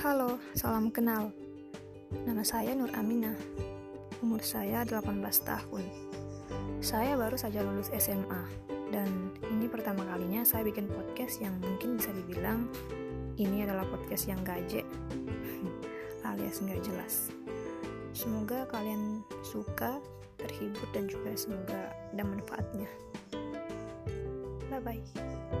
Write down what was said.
halo Salam kenal. Nama saya Nur Aminah. Umur saya 18 tahun. Saya baru saja lulus SMA dan ini pertama kalinya saya bikin podcast yang mungkin bisa dibilang ini adalah podcast yang gaje alias nggak jelas. Semoga kalian suka, terhibur dan juga semoga ada manfaatnya. Bye bye.